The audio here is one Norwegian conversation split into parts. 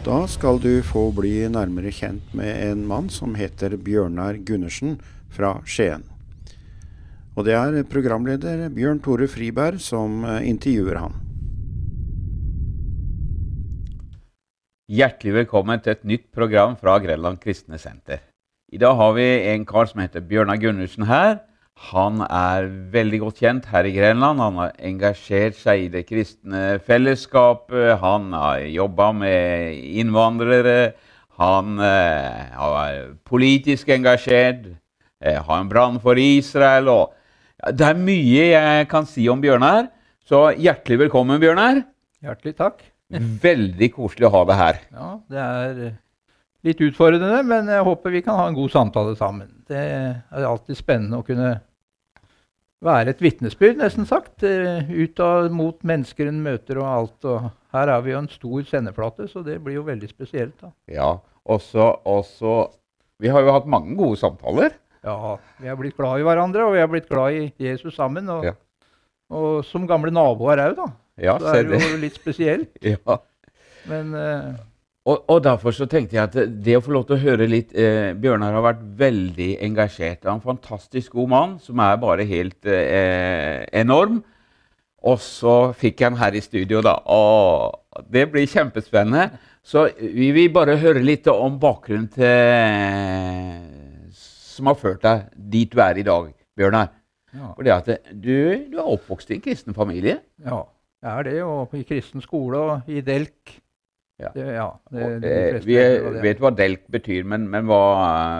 Da skal du få bli nærmere kjent med en mann som heter Bjørnar Gundersen fra Skien. Og det er programleder Bjørn Tore Friberg som eh, intervjuer ham. Hjertelig velkommen til et nytt program fra Grenland kristne senter. I dag har vi en kar som heter Bjørnar Gundersen her. Han er veldig godt kjent her i Grenland. Han har engasjert seg i det kristne fellesskapet. Han har jobba med innvandrere. Han eh, er politisk engasjert. Eh, har en brann for Israel. Og, ja, det er mye jeg kan si om Bjørnar. Så hjertelig velkommen, Bjørnar. Hjertelig takk. Veldig koselig å ha deg her. Ja, det er eh, litt utfordrende, men jeg håper vi kan ha en god samtale sammen. Det er alltid spennende å kunne være et vitnesbyrd, nesten sagt. eh, Ut av, mot mennesker en møter og alt. Og her har vi jo en stor sendeflate, så det blir jo veldig spesielt. da. Ja, også, også Vi har jo hatt mange gode samtaler. Ja, Vi har blitt glad i hverandre, og vi har blitt glad i Jesus sammen. Og, Ja. og som gamle naboer òg, da. Ja, Så det er jo litt spesielt. Ja. Men eh, Og, og derfor så tenkte jeg at det å få lov til å høre litt eh, Bjørnar har vært veldig engasjert. Han er en fantastisk god mann som er bare helt eh, enorm. Og så fikk jeg ham her i studio, da. Og det blir kjempespennende. Så vi vil bare høre litt om bakgrunnen til Som har ført deg dit du er i dag, Bjørnar. ja. For det at du, du er oppvokst i en kristen familie. Ja, jeg er det. Og i kristen skole og i DELK. Ja. Det, ja, det, Og, de eh, vi vet hva DELK betyr, men, men hva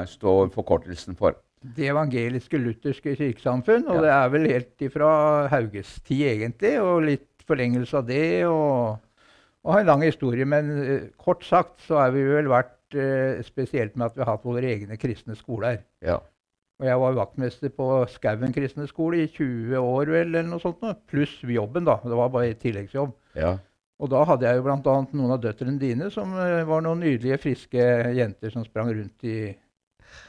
eh, står forkortelsen for? Det evangeliske lutherske kirkesamfunn. Og Ja. det er vel helt ifra Hauges tid, egentlig, og litt forlengelse av det. Og, og har en lang historie. Men eh, kort sagt så har vi vel vært spesielt med at vi har hatt våre egne kristne skoler. Ja. Og jeg var vaktmester på Skauen kristne skole i 20 år, vel, eller noe sånt. Pluss jobben, da. Det var bare tilleggsjobb. ja. Og da hadde jeg jo bl.a. noen av døtrene dine som eh, var noen nydelige, friske jenter som sprang rundt i,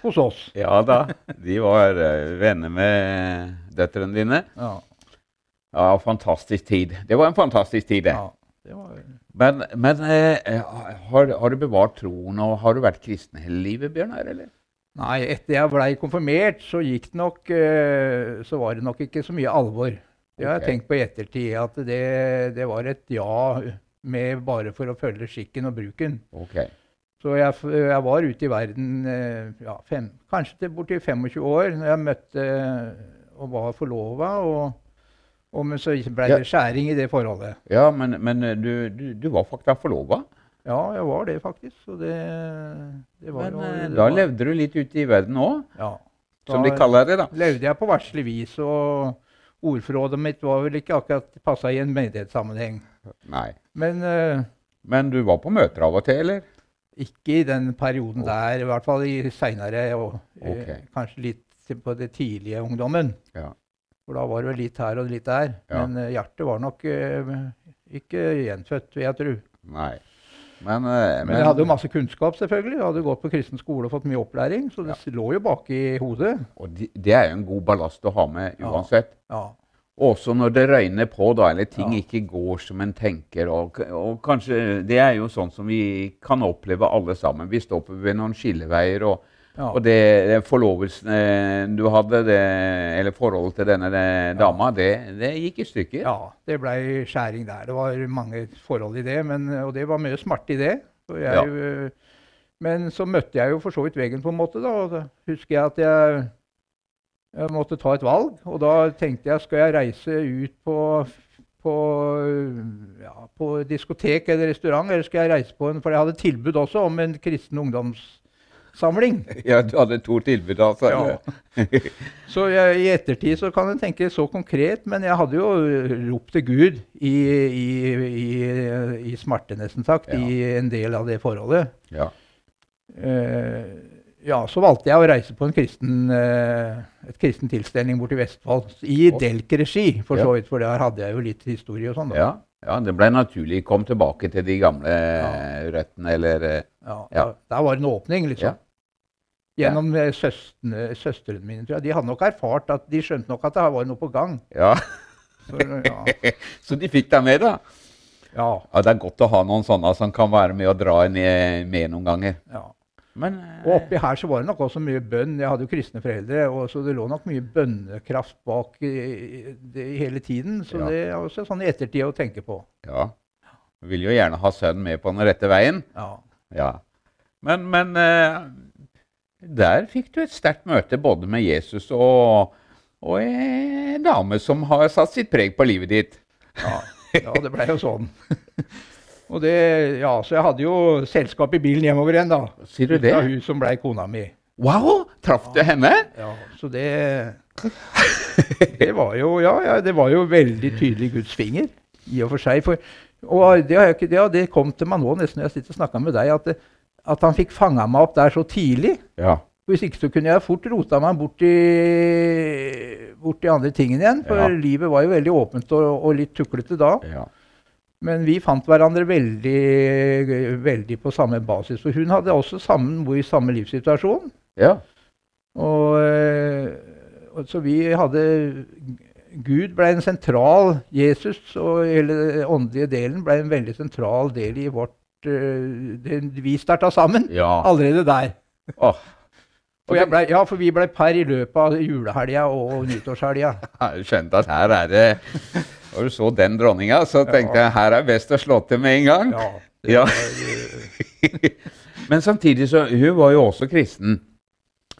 hos oss. Ja da. De var eh, venner med døtrene dine. Ja, Ja, fantastisk tid. Det var en fantastisk tid, det. ja, det var... Men, men eh, har, har du bevart troen, og har du vært kristen hele livet, Bjørnar? eller? Nei, etter jeg blei konfirmert, så gikk det nok eh, Så var det nok ikke så mye alvor. Det har jeg tenkt på i ettertid, at det, det var et ja med bare for å følge skikken og bruken. Ok. Så jeg, jeg var ute i verden eh, ja, fem, kanskje til borti 25 år når jeg møtte og var forlova. Og, og men så ble det skjæring i det forholdet. Ja, men, men eh, du, du, du var faktisk forlova. Ja, jeg var det faktisk. Så det, det var Men jo eh, det da var- levde du litt ute i verden òg, ja, som de kaller det. da. levde jeg på varselig vis. Og ordforrådet mitt var vel ikke akkurat passa i en menighetssammenheng. Nei. Men uh, Men du var på møter av og til, eller? ikke i den perioden der, i hvert fall i seinere, og okay. uh, kanskje litt på det tidlige ungdommen. Ja. For da var det vel litt her og litt der. Ja. Men uh, hjertet var nok eh, ikke gjenfødt, vil jeg tro. Nei. Men, men, Men jeg hadde jo masse kunnskap, selvfølgelig. Jeg hadde gått på kristen skole og fått mye opplæring, så det lå jo bak i hodet. Og de, det er jo en god ballast å ha med uansett. Ja. Også når det røyner på, da, eller ting Ja. ikke går som en tenker. Og, og kanskje Det er jo sånn som vi kan oppleve alle sammen. Vi står ved noen skilleveier, og, Ja. og det, det forlovelsen eh, du hadde, det, eller forholdet til denne det, dama, det, det gikk i stykker. ja, det blei skjæring der. Det var mange forhold i det, men, og det var mye smerte i det. Jeg, Ja. eh, Men så møtte jeg jo for så vidt veggen, på en måte. da, og da husker jeg at jeg, jeg måtte ta et valg. Og da tenkte jeg skal jeg reise ut på, på, ja, på diskotek eller restaurant, eller skal jeg reise på en For jeg hadde tilbud også om en kristen ungdomssamling. Ja, Du hadde to tilbud, altså? Ja. Så jeg, i ettertid så kan en tenke så konkret, men jeg hadde jo ropt til Gud i, i, i, i smerte, nesten sagt, Ja. i en del av det forholdet. Ja. Eh, ja, så valgte jeg å reise på en kristen, eh, et kristen tilstelning borti Vestfold. I. Delk-regi, for så vidt, for der hadde jeg jo litt historie og sånn. da. ja. Ja, det ble naturlig. Kom tilbake til de gamle Ja. røttene, eller eh, Ja, Ja. Der var en åpning, liksom. Ja. Gjennom eh, søstrene, mine, tror jeg. De hadde nok erfart at de skjønte nok at det var noe på gang. Ja. Så, ja. Så de fikk deg med, da? Ja. Ja, Det er godt å ha noen sånne som kan være med og dra en med noen ganger. ja. Men Og oppi her så var det nok også mye bønn. Jeg hadde jo kristne foreldre, og så det lå nok mye bønnekraft bak i- det hele tiden. Så Ja. det er også sånn i ettertid å tenke på. ja, du vil jo gjerne ha sønnen med på den rette veien. Ja. Ja. Men, men eh, der fikk du et sterkt møte både med Jesus og, og en dame som har satt sitt preg på livet ditt. Ja, ja det blei jo sånn. Og det, ja, Så jeg hadde jo selskap i bilen hjemover igjen, da. Sier du det? av hun som blei kona mi. Wow! Traff du henne? Ja, Så det Det var jo ja, ja, det var jo veldig tydelig Guds finger, i og for seg. For, og det, har jeg ikke, det, det kom til meg nå, nesten når jeg sitter og snakker med deg, at, at han fikk fanga meg opp der så tidlig. Ja. Hvis ikke så kunne jeg fort rota meg bort i, bort i andre tingene igjen. For Ja. livet var jo veldig åpent og, og litt tuklete da. ja. Men vi fant hverandre veldig, veldig på samme basis. For hun hadde også sammen bo i samme livssituasjon. ja. Og, eh, og så vi hadde Gud ble en sentral Jesus og hele den åndelige delen ble en veldig sentral del i vårt eh, det, Vi starta sammen ja. allerede der. Oh. Og jeg ble, ja, for vi ble par i løpet av julehelga og nyttårshelga. jeg skjønte at her er det Når du så den dronninga, så tenkte jeg her er best å slå til med en gang. Ja. Men samtidig så Hun var jo også kristen.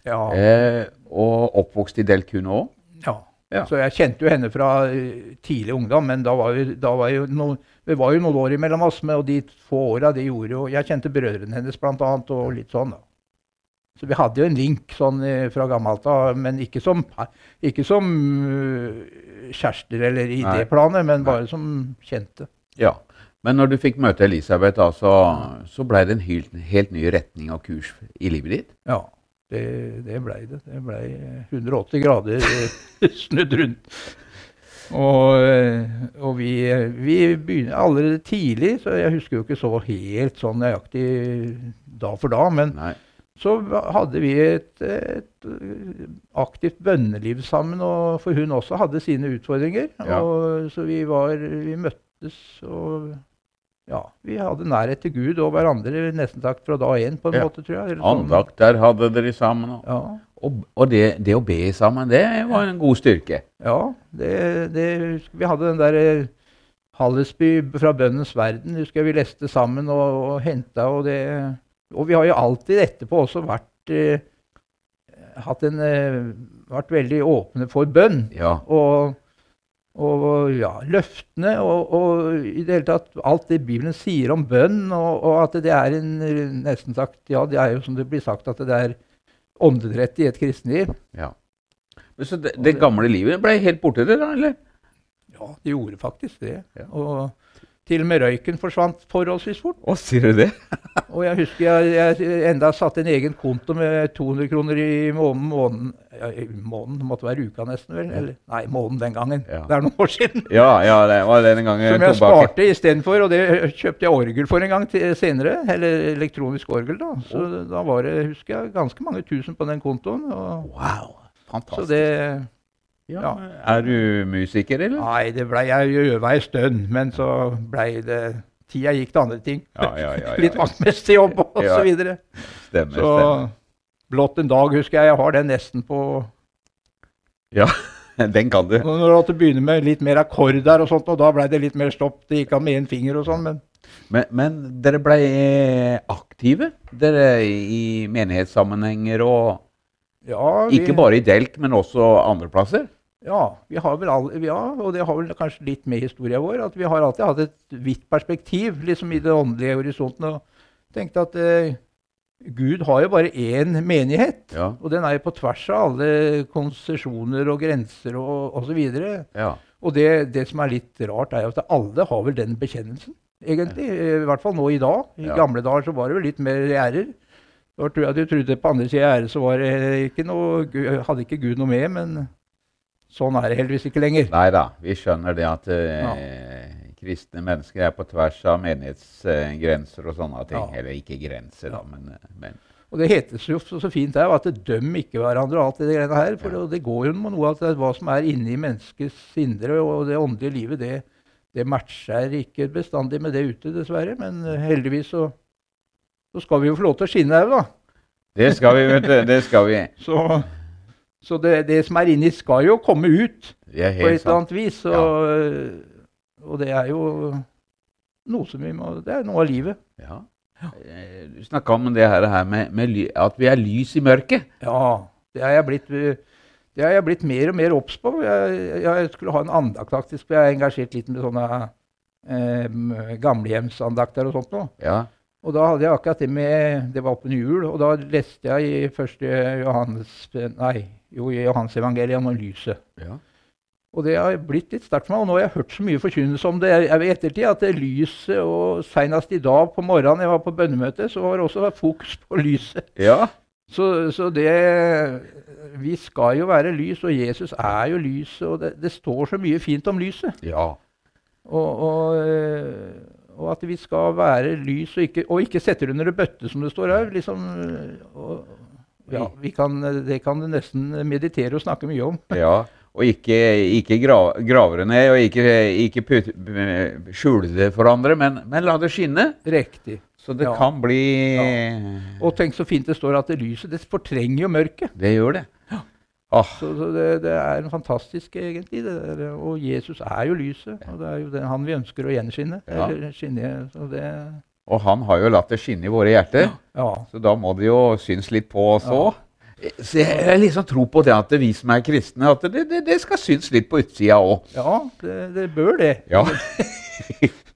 ja, Eh, og oppvokst i Del Cun òg. ja. Ja. Så jeg kjente jo henne fra eh, tidlig ungdom, men da var vi, da var jo no, det var jo noen år imellom oss. Og de få åra det gjorde jo Jeg kjente brødrene hennes blant annet, og litt sånn, da. Så vi hadde jo en link sånn eh, fra gammelt av, men ikke som, ikke som eh, kjærester eller i det planet, men bare som kjente. Ja. Men når du fikk møte Elisabeth, da, så, så blei det en helt, helt ny retning og kurs i livet ditt? Ja, det, det blei det. Det blei 180 grader eh, snudd rundt. Og, og vi, vi begynner allerede tidlig, så jeg husker jo ikke så helt sånn nøyaktig da for da, men Nei. Så hadde vi et, et eh, aktivt bønneliv sammen, og for hun også hadde sine utfordringer. Ja. Og, så vi, var, vi møttes og ja, vi hadde nærhet til Gud og hverandre nesten sagt fra da én, på en Ja. måte, tror jeg. sånn. Andakt der hadde dere sammen. Og, Ja, og, og det, det å be sammen, det var en god styrke. ja det, det Vi hadde den der eh, Hallesby fra Bønnens verden, husker jeg vi leste sammen og, og henta, og det Og vi har jo alltid etterpå også vært eh, hatt en, eh, vært veldig åpne for bønn. Ja. Og, og ja, løftene og, og i det hele tatt alt det Bibelen sier om bønn, og, og at det er en nesten sagt Ja, det er jo som det blir sagt, at det er åndedrett i et kristenliv. ja. Men Så det, det gamle livet ble helt borte, det da, eller? Ja, det gjorde faktisk det. Ja. Og til og med røyken forsvant forholdsvis fort. Å, sier du det? Og jeg husker jeg, jeg enda satte en egen konto med 200 kroner i måneden. måneden ja, i måneden, måtte være uka nesten, vel? Eller, nei, måneden den gangen. Ja. Det er noen år siden. Ja, ja, det var den gangen Som jeg sparte istedenfor, og det kjøpte jeg orgel for en gang til senere. Eller elektronisk orgel, da. Så da var det, husker jeg, ganske mange tusen på den kontoen. Og, Wow, så det ja. ja. Er du musiker, eller? Nei, det ble, jeg øva ei stund, men så blei det Tida gikk til andre ting. Ja, ja, ja. ja. Litt vaktmesterjobb og Ja. så videre. Stemmer, Så stemmer. blått en dag, husker jeg. Jeg har den nesten på Ja, Den kan du. Når du måtte begynne med litt mer akkorder og sånt, og da blei det litt mer stopp. Det gikk an med én finger og sånn, men Men, men dere ble aktive, dere i menighetssammenhenger og ja, vi, Ikke bare i Delk, men også andre plasser? Ja, vi har vel alle, ja, og det har vel kanskje litt med historien vår, at vi har alltid hatt et vidt perspektiv liksom i det åndelige horisonten. og tenkte at eh, Gud har jo bare én menighet, Ja. og den er jo på tvers av alle konsesjoner og grenser og osv. Og, ja. og det, det som er litt rart, er jo at alle har vel den bekjennelsen, egentlig. I hvert fall nå i dag. I Ja. gamle dager så var det vel litt mer gjerder. Da tror jeg du trodde på andre sida av gjerdet, så var det ikke noe, hadde ikke Gud noe med, men sånn er det heldigvis ikke lenger. Nei da, vi skjønner det at eh, kristne mennesker er på tvers av menighetsgrenser og sånne ting. Ja. Eller ikke grenser, da, men, men Og det hetes jo så, så fint her at det døm ikke hverandre og alt det greiene her. For Ja. det, det går jo med noe at hva som er inni menneskets indre og det åndelige livet, det, det matcher ikke bestandig med det ute, dessverre. Men eh, heldigvis så, så skal vi jo få lov til å skinne òg, da. Det skal vi, vet du. Det skal vi. Så, så det, det som er inni, skal jo komme ut på et eller annet vis. Og, og det er jo noe som vi må Det er noe av livet. Ja. Eh, Du snakka om det her, her med, med at vi er lys i mørket. Ja, det har jeg blitt, det er jeg blitt mer og mer obs på. Jeg, jeg skulle ha en andakt, faktisk. for Jeg er engasjert litt med sånne eh, gamlehjemsandakter og sånt noe. Ja. Og da hadde jeg akkurat det med Det var på jul, og da leste jeg i første Johannes Nei, jo, i Johannes-evangeliet om lyset. ja. Og det har blitt litt sterkt for meg. Og nå har jeg hørt så mye forkynnelse om det i ettertid, at det lyset Og senest i dag på morgenen jeg var på bønnemøte, så var det også fokus på lyset. ja. Så, så det Vi skal jo være lys, og Jesus er jo lyset. Og det, det står så mye fint om lyset. Ja. Og, og, eh, og at vi skal være lys, og ikke, og ikke sette under en bøtte, som det står her. Liksom, og, ja, vi kan, det kan du nesten meditere og snakke mye om. ja. Og ikke, ikke gra, grave det ned, og ikke, ikke put, skjule det for andre, men, men la det skinne. Riktig. Så det Ja. kan bli Og tenk så fint det står at det lyset det fortrenger jo mørket. Det gjør det. Åh, Så, så det, det er fantastisk, egentlig. Der. Og Jesus er jo lyset. Og det er jo det, han vi ønsker å gjenskinne. Ja. Eller skinne, så det, og han har jo latt det skinne i våre hjerter, ja. så da må det jo synes litt på oss òg. Så jeg har liksom tro på det at vi som er kristne, at det, det, skal synes litt på utsida òg. ja det, det bør det. Ja.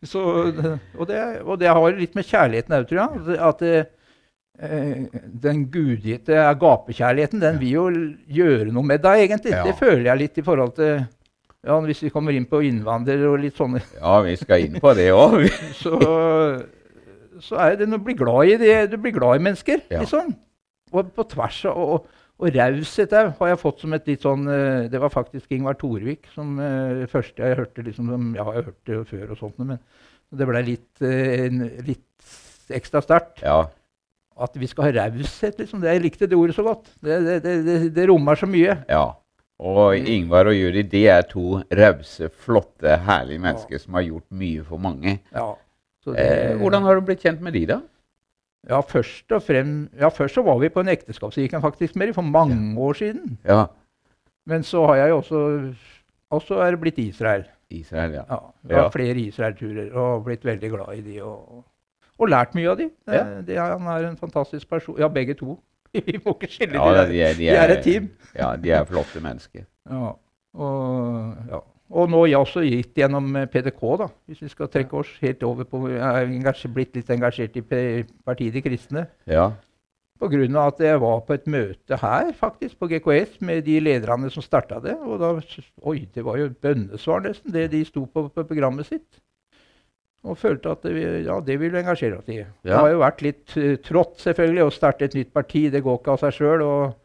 Så, og, det, og det har litt med kjærligheten òg, tror jeg. At det, den gudgitte agapekjærligheten, den vil jo gjøre noe med deg, egentlig. Ja. Det føler jeg litt i forhold til ja, Hvis vi kommer inn på innvandrere og litt sånne ja, vi skal inn på det òg. så, så er det å bli glad i det. Du blir glad i mennesker, Ja. liksom. Og på tvers av Og, og raushet der har jeg fått som et litt sånn eh, Det var faktisk Ingvar Torvik som uh, første jeg hørte liksom Ja, Jeg har hørt det før og sånt, men det ble litt, eh, litt ekstra sterkt. Ja. At vi skal ha raushet, liksom. Jeg likte det ordet så godt. Det, det, det, det, rommer så mye. ja. Og Ingvar og Juri de er to rause, flotte, herlige mennesker som har gjort mye for mange. Ja. Eh, hvordan har du blitt kjent med de, da? Ja, først og frem, ja, først så var vi på en ekteskapsgikk faktisk med dem for mange år siden. Ja, Men så har jeg jo også også er det blitt Israel. Israel, ja. Ja, jeg har Ja. flere Israel-turer og blitt veldig glad i de og, og lært mye av de. Det, Ja. det, han er en fantastisk person. Ja, begge to. Vi må ikke skille Ja, de de er, De er et team. Ja, de er flotte mennesker. Ja. Og, ja. og nå har jeg også gitt gjennom eh, PDK, da, hvis vi skal trekke oss helt over på Jeg er blitt litt engasjert i partiet De kristne. Ja. Pga. at jeg var på et møte her, faktisk, på GKS, med de lederne som starta det. Og da Oi, det var jo bønnesvar, nesten, det de sto på på programmet sitt. Og følte at det, ja, det ville vi engasjere oss i. Det har jo vært litt uh, trått, selvfølgelig, å starte et nytt parti. Det går ikke av seg sjøl. Og,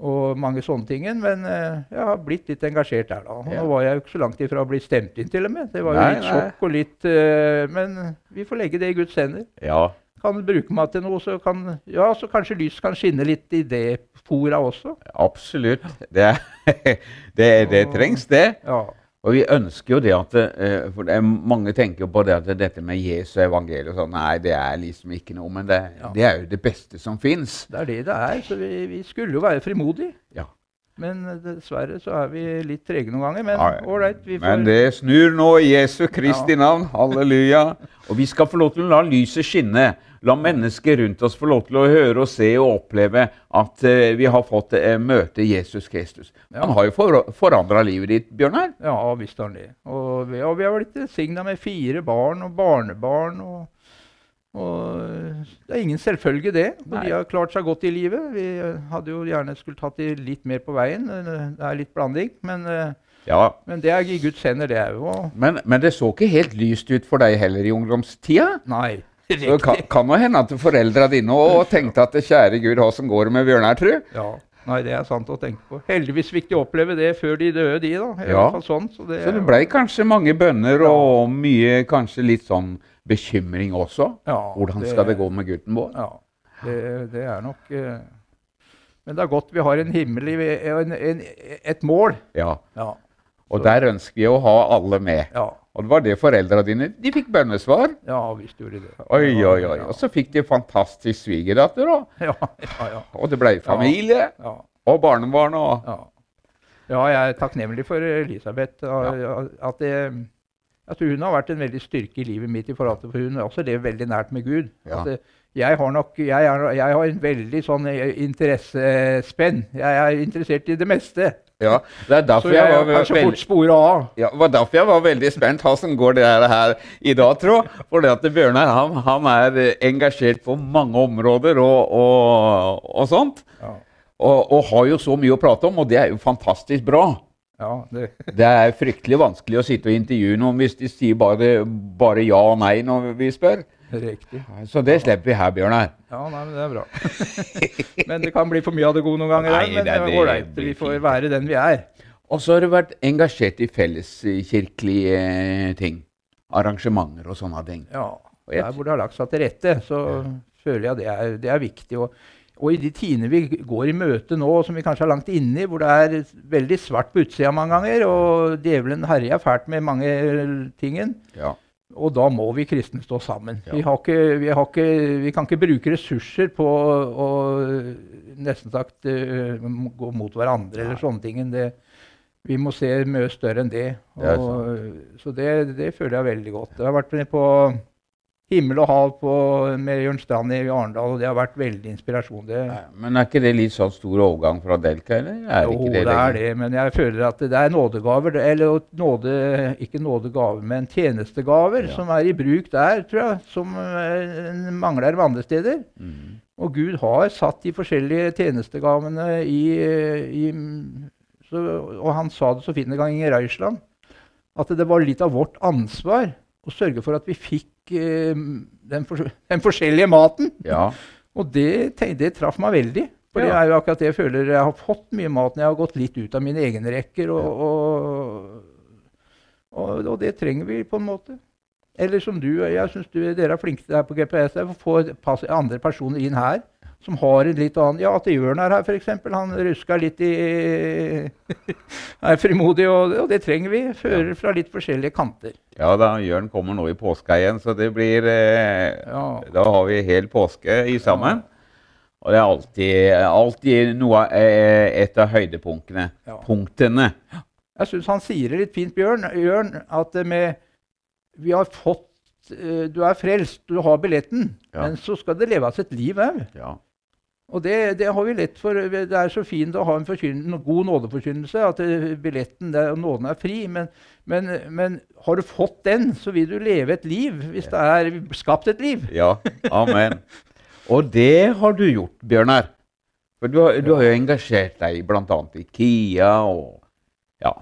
og mange sånne ting. Men eh, jeg har blitt litt engasjert der, da. Ja. Nå var jeg jo ikke så langt ifra å bli stemt inn, til og med. Det var jo Nei, litt nei. sjokk og litt uh, Men vi får legge det i Guds hender ja. kan bruke meg til noe, så, kan, ja, så kanskje lys kan skinne litt i det fora også. Absolutt. Det, det, det trengs, det. Ja, Og vi ønsker jo det at eh, For det er, mange tenker jo på det at dette med Jesu evangelium og sånn, Nei, det er liksom ikke noe. Men det, Ja. det er jo det beste som fins. det er det det er. Så vi, vi skulle jo være frimodige. Ja. Men dessverre så er vi litt trege noen ganger. Men Ja, ålreit, får Men det snur nå i Jesu Kristi navn. Halleluja. Og vi skal få lov til å la lyset skinne. La mennesker rundt oss få lov til å høre og se og oppleve at eh, vi har fått eh, møte Jesus Kristus. Han har jo for, forandra livet ditt, Bjørnar. Ja, visst har han det. Og vi, og vi har blitt signa med fire barn og barnebarn. og og det er ingen selvfølge, det. Og Nei. de har klart seg godt i livet. Vi hadde jo gjerne skulle tatt de litt mer på veien. Eh, Det er litt blanding. Men, Ja, men det er i Guds hender, det jo. men, men det så ikke helt lyst ut for deg heller i ungdomstida. Nei. Så det kan, kan jo hende at foreldra dine òg tenkte at kjære Gud, åssen går det med Bjørnar, tru? Ja, nei, det er sant å tenke på. Heldigvis fikk de oppleve det før de døde, de, da. I Ja. hvert fall sånn, så det, Så det blei kanskje mange bønner og mye kanskje litt sånn bekymring også. ja, Hvordan skal det gå med gutten vår? Ja, det, det er nok uh, Men det er godt vi har en himmel en, en, et mål. Ja. Ja. Og der ønsker vi å ha alle med. Ja, Og det var det foreldra dine De fikk bønnesvar. ja visst gjorde de det. Oi, oi, oi. Ja, Og så fikk de fantastisk svigerdatter òg. Ja, ja, ja. Og det ble familie ja. og barnebarn og Ja. ja, jeg er takknemlig for Elisabeth. At det, at hun har vært en veldig styrke i livet mitt, i forhold til, for hun har også levd veldig nært med Gud. Ja. Det, jeg har nok jeg, er, jeg har en veldig sånn eh, interessespenn. Jeg er interessert i det meste. Ja, det er Så derfor jeg jeg var veldig fort av. Ja, var derfor jeg var veldig spent. Hvordan går det her i dag, tro? For det at Bjørnar han, han er engasjert på mange områder og, og, og sånt. Ja, Og, og har jo så mye å prate om, og det er jo fantastisk bra. ja det, Det er fryktelig vanskelig å sitte og intervjue noen hvis de sier bare, bare ja og nei når vi spør. Riktig. Så det slipper vi her, Bjørnar. Ja, nei, men det er bra. men det kan bli for mye av det gode noen ganger. Nei, men det er ålreit. Vi får være den vi er. Og så har du vært engasjert i felleskirkelige eh, ting. Arrangementer og sånne ting. Ja, Der hvor det har lagt seg til rette, så føler jeg det er, det er viktig. Og, og i de tidene vi går i møte nå, som vi kanskje er langt inne i, hvor det er veldig svart på utsida mange ganger, og djevelen herjer fælt med mange ting, Ja. Og da må vi kristne stå sammen. Ja. Vi, har ikke, vi, har ikke, vi kan ikke bruke ressurser på å nesten sagt uh, gå mot hverandre eller sånne ting. Det, vi må se mye større enn det. Det er så det, det føler jeg veldig godt. Jeg har vært med på Himmel og hav på, med Jørn Strand i Arendal, og det har vært veldig inspirasjon. Det, Men er ikke det litt sånn stor overgang fra Delka, eller? Er jo, ikke det, det er det, men jeg føler at det er nådegaver, eller nåde, ikke nådegaver, men tjenestegaver, Ja. som er i bruk der, tror jeg, som eh, mangler andre steder. Mm. Og Gud har satt de forskjellige tjenestegavene i, i så, Og han sa det så fint en gang i Røisland, at det var litt av vårt ansvar å sørge for at vi fikk eh, den, for, den forskjellige maten. Ja. Og det, det traff meg veldig. For det er jo akkurat det jeg føler. Jeg har fått mye mat når jeg har gått litt ut av mine egne rekker. Og, og, og, og det trenger vi på en måte. Eller som du, jeg synes dere er flinke til det her på GPS. Pass, andre personer inn her som har en litt annen Ja, at Jørn er her, f.eks. Han ruska litt i Er frimodig, og, og det trenger vi. Fører fra litt forskjellige kanter. ja da, Jørn kommer nå i påska igjen, så det blir eh, Ja. Da har vi hel påske i sammen. Og det er alltid, alltid noe, eh, et av høydepunktene. Ja. Punktene. Jeg syns han sier det litt fint, Bjørn, Jørn, at med Vi har fått eh, Du er frelst, du har billetten, Ja. men så skal det leves et liv òg. Og det, det har vi lett for. Det er så fint å ha en, en god nådeforkynnelse, at eh, billetten og nåden er fri. Men, men, men har du fått den, så vil du leve et liv, hvis det er skapt et liv. ja. Amen. Og det har du gjort, Bjørnar. For du har, du har jo engasjert deg i KIA og Ja.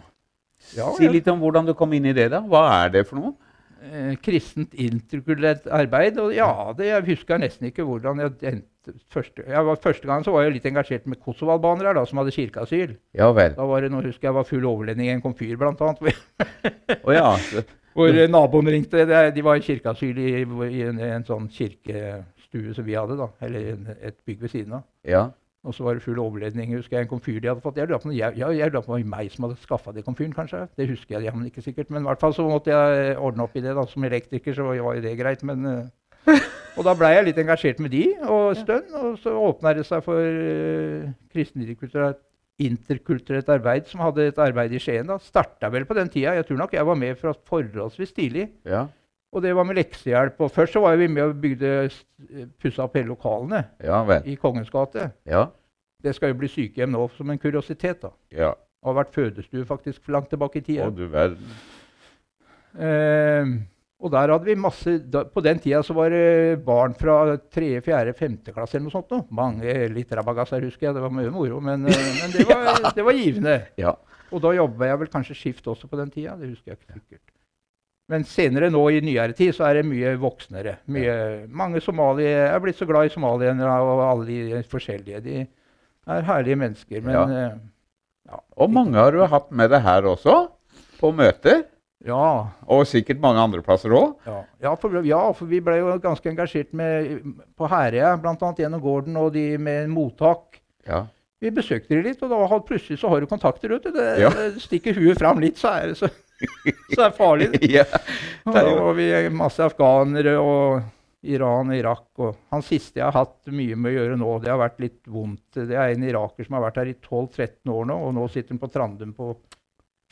Ja, Si litt om hvordan du kom inn i det, da. Hva er det for noe? Eh, kristent interkulturelt arbeid. Og ja, det, jeg husker nesten ikke hvordan jeg endte første, jeg var, første gang så var jeg litt engasjert med kosovalbanere da, som hadde kirkeasyl. Ja vel. Da var det noe, husker jeg var full overlending i en komfyr, blant annet. Å ja. hvor eh, naboen ringte. Det, de var i kirkeasyl i, i en, en sånn kirkestue som vi hadde, da. Eller et bygg ved siden av. ja. Og så var det full overledning. husker jeg, En komfyr de hadde fått. Jeg lurer på om det var meg som hadde skaffa det komfyren, kanskje. Det husker jeg jammen ikke sikkert. Men i hvert fall så måtte jeg ordne opp i det. da, Som elektriker så var jo det greit. men... eh, og da blei jeg litt engasjert med de og stønn. Og så åpna det seg for uh, kristenkulturelt interkulturelt arbeid, som hadde et arbeid i Skien. da, Starta vel på den tida. Jeg tror nok jeg var med fra forholdsvis tidlig. Ja. Og det var med leksehjelp. Og først så var vi med og bygde, pussa opp hele lokalene Ja i Kongens gate. Ja. Det skal jo bli sykehjem nå, som en kuriositet. da. Ja. Det har vært fødestue faktisk for langt tilbake i tida. Å, du verden. Eh, og der hadde vi masse da, På den tida så var det barn fra 3., 4., 5. klasse eller noe sånt. Nå. Mange litt rabagasser, husker jeg. Det var mye moro. Men, eh, men det, var, det var givende. Ja. Og da jobba jeg vel kanskje skift også på den tida. Det husker jeg ikke sikkert. Men senere nå i nyere tid så er det mye voksnere. Mye, mange somaliere er blitt så glad i somaliere og alle de forskjellige. De er herlige mennesker. Men Ja. eh, ja, Og mange har du hatt med deg her også, på møter. ja, Og sikkert mange andre plasser òg. Ja, ja, ja, for vi ble jo ganske engasjert med, på Herøya, bl.a. gjennom gården og de med mottak. Ja. Vi besøkte de litt, og da har, plutselig så har du kontakter. vet du. Det, Ja. det stikker huet fram litt, så er det, så, så det er farlig. ja. Det er jo- vi masse afghanere og Iran Irak. Og han siste jeg har hatt mye med å gjøre nå, det har vært litt vondt. Det er en iraker som har vært her i 12-13 år nå, og nå sitter han på Trandum på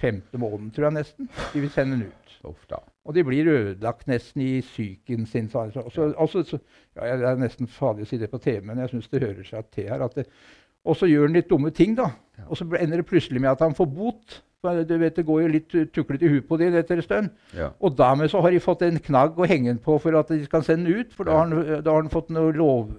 femte måneden, tror jeg nesten. De vil sende han ut. Da. Og de blir ødelagt nesten i psyken sin. så- så- så- altså, så, ja, jeg er nesten farlig å si det på TV, men jeg syns det hører seg til her. Og så gjør han litt dumme ting, da. Og så ender det plutselig med at han får bot. Du vet, Det går jo litt tuklete i huet på dem etter en stund. Ja. Og dermed så har de fått en knagg å henge den på for at de kan sende den ut. For da har han, da har han fått noe lov...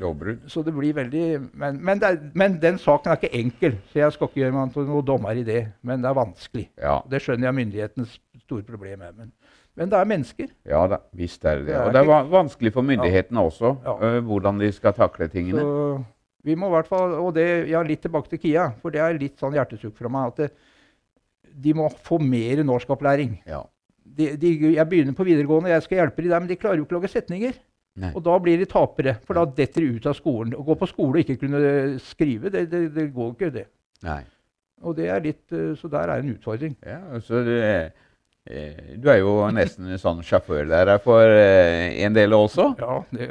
Lovbrudd. Så det blir veldig Men, men, det men den saken er ikke enkel, så jeg skal ikke gjøre meg til noen dommer i det. Men det er vanskelig. Ja. Det skjønner jeg myndighetens store problem er. Men, men det er mennesker. ja da, visst er det det. Og det er vanskelig for myndighetene også, Ja. øh, hvordan de skal takle tingene. Så vi må i hvert fall, og det, ja, litt tilbake til Kia, for det er litt sånn hjertesukk fra meg. at det, De må få mer norskopplæring. Ja. De, de, jeg begynner på videregående, jeg skal hjelpe de der, men de klarer jo ikke å lage setninger. Nei. Og da blir de tapere, for da detter de ut av skolen. Å gå på skole og ikke kunne skrive, det, det, det går ikke, det. Nei. Og det er litt, eh, Så der er en utfordring. Ja, altså det... er, du er jo nesten en sånn sjåførlærer for eh, en del også. Ja, det,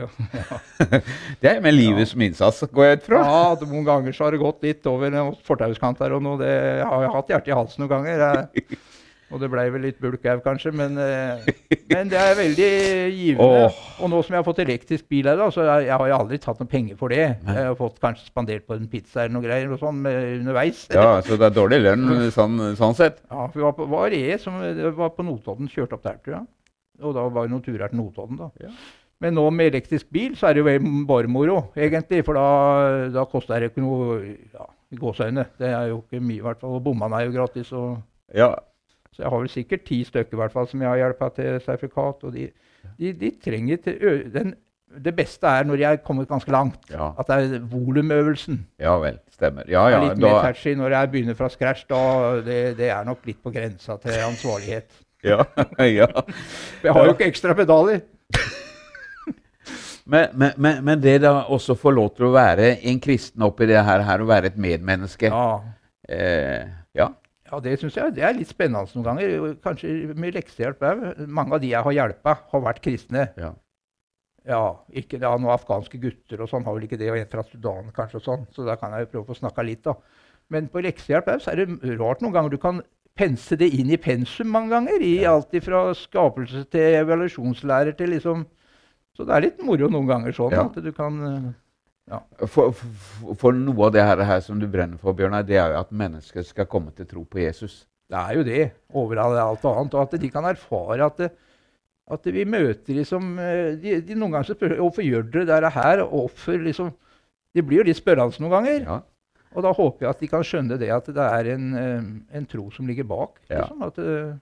Det er med livet som innsats, går jeg ut fra. ja, noen ganger så har det gått litt over en fortauskant der og noe. Det har jeg hatt hjertet i halsen noen ganger. Jeg, og det blei vel litt bulk òg, kanskje, men, eh, men det er veldig givende. Oh. Og nå som jeg har fått elektrisk bil her, da, så jeg, jeg har jo aldri tatt noe penger for det. Nei. Jeg har fått kanskje spandert på en pizza eller noe greier og sånn underveis. Ja, Så det er dårlig lønn sånn, sånn sett. Ja, for vi var på, var jeg som var på Notodden, kjørte opp der, tror jeg. Og da var det noen turer til Notodden, da. Ja. Men nå med elektrisk bil så er det jo bare moro, egentlig. For da, da koster det ikke noe ja, gåseøyne. Det er jo ikke mye, i hvert fall. Og bommene er jo gratis. Og, Ja, så jeg har vel sikkert ti stykker i hvert fall, som jeg har hjelpa til sertifikat. Og de, de, de trenger til den, Det beste er når de er kommet ganske langt. ja, At det er volumøvelsen. ja vel. Stemmer. Ja, ja. litt mer Da, når jeg begynner fra scratch. Da, det, det er nok litt på grensa til ansvarlighet. ja, ja. Jeg har jo ikke ekstra pedaler. Men, men, men, det da også få lov til å være en kristen oppi det her, her og være et medmenneske Ja, eh, ja. det syns jeg det er litt spennende noen ganger. Kanskje med leksehjelp òg. Mange av de jeg har hjulpet, har vært kristne. Ja. Ja, ikke ja, noen afghanske gutter og sånn har vel ikke det, og en fra Sudan kanskje og sånn. Så da kan jeg jo prøve å få snakka litt, da. Men på leksehjelp òg så er det rart noen ganger. Du kan pense det inn i pensum mange ganger. I Ja. alt fra skapelse til evaluasjonslærer til liksom Så det er litt moro noen ganger sånn Ja. at du kan eh, For, for, for noe av det her, her som du brenner for, Bjørnar, det er jo at mennesker skal komme til tro på Jesus. Det er jo det, over alt annet. Og at de kan erfare at, at vi møter liksom de, de Noen ganger så spør hvorfor gjør dere det her? Og hvorfor liksom De blir jo litt spørrende noen ganger. Ja. Og da håper jeg at de kan skjønne det at det er en, eh, en tro som ligger bak. Ja. Liksom, at, eh,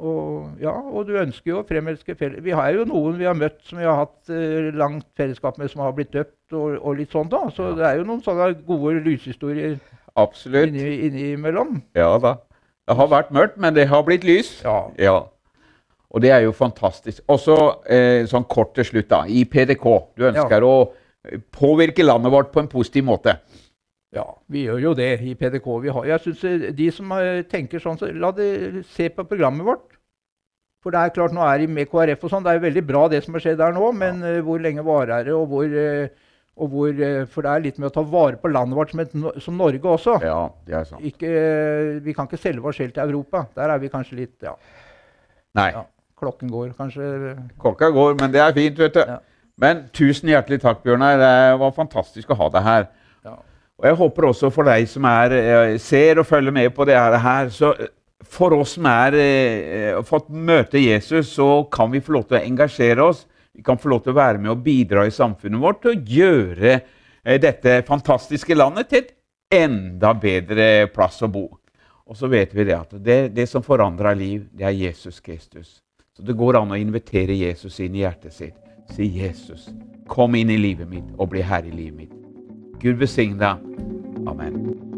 og, ja, og du ønsker jo å fremelske felles... Vi har jo noen vi har møtt som vi har hatt eh, langt fellesskap med, som har blitt døpt og, og litt sånn. da. Så Ja. det er jo noen sånne gode lyshistorier Absolutt. inni, innimellom. Ja da. Det har vært mørkt, men det har blitt lys. Ja. Ja. Og det er jo fantastisk. Og så eh, sånn kort til slutt, da. I PDK. Du ønsker å eh, påvirke landet vårt på en positiv måte. Ja, vi gjør jo det i PDK. Vi har, jeg synes eh, De som eh, tenker sånn, så la det se på programmet vårt. For det er klart, nå er de med KrF og sånn. Det er jo veldig bra det som har skjedd der nå, men eh, hvor lenge varer det, og hvor, og hvor For det er litt med å ta vare på landet vårt som, et, som Norge også. Ja, det er sant. Ikke, vi kan ikke selge oss selv til Europa. Der er vi kanskje litt Ja, Nei. Ja. klokken går kanskje. Klokka går, men det er fint, vet du. Ja. Men tusen hjertelig takk, Bjørnar. Det var fantastisk å ha deg her. Ja. Og jeg håper også for deg som er, eh, ser og følger med på det her, så eh, for oss som har eh, fått møte Jesus, så kan vi få lov til å engasjere oss. Vi kan få lov til å være med og bidra i samfunnet vårt til å gjøre dette fantastiske landet til et enda bedre plass å bo. Og så vet vi det at det, det som forandrer liv, det er Jesus Kristus. Så det går an å invitere Jesus inn i hjertet sitt. Si, 'Jesus, kom inn i livet mitt og bli herre i livet mitt'. Gud velsigne deg. Amen.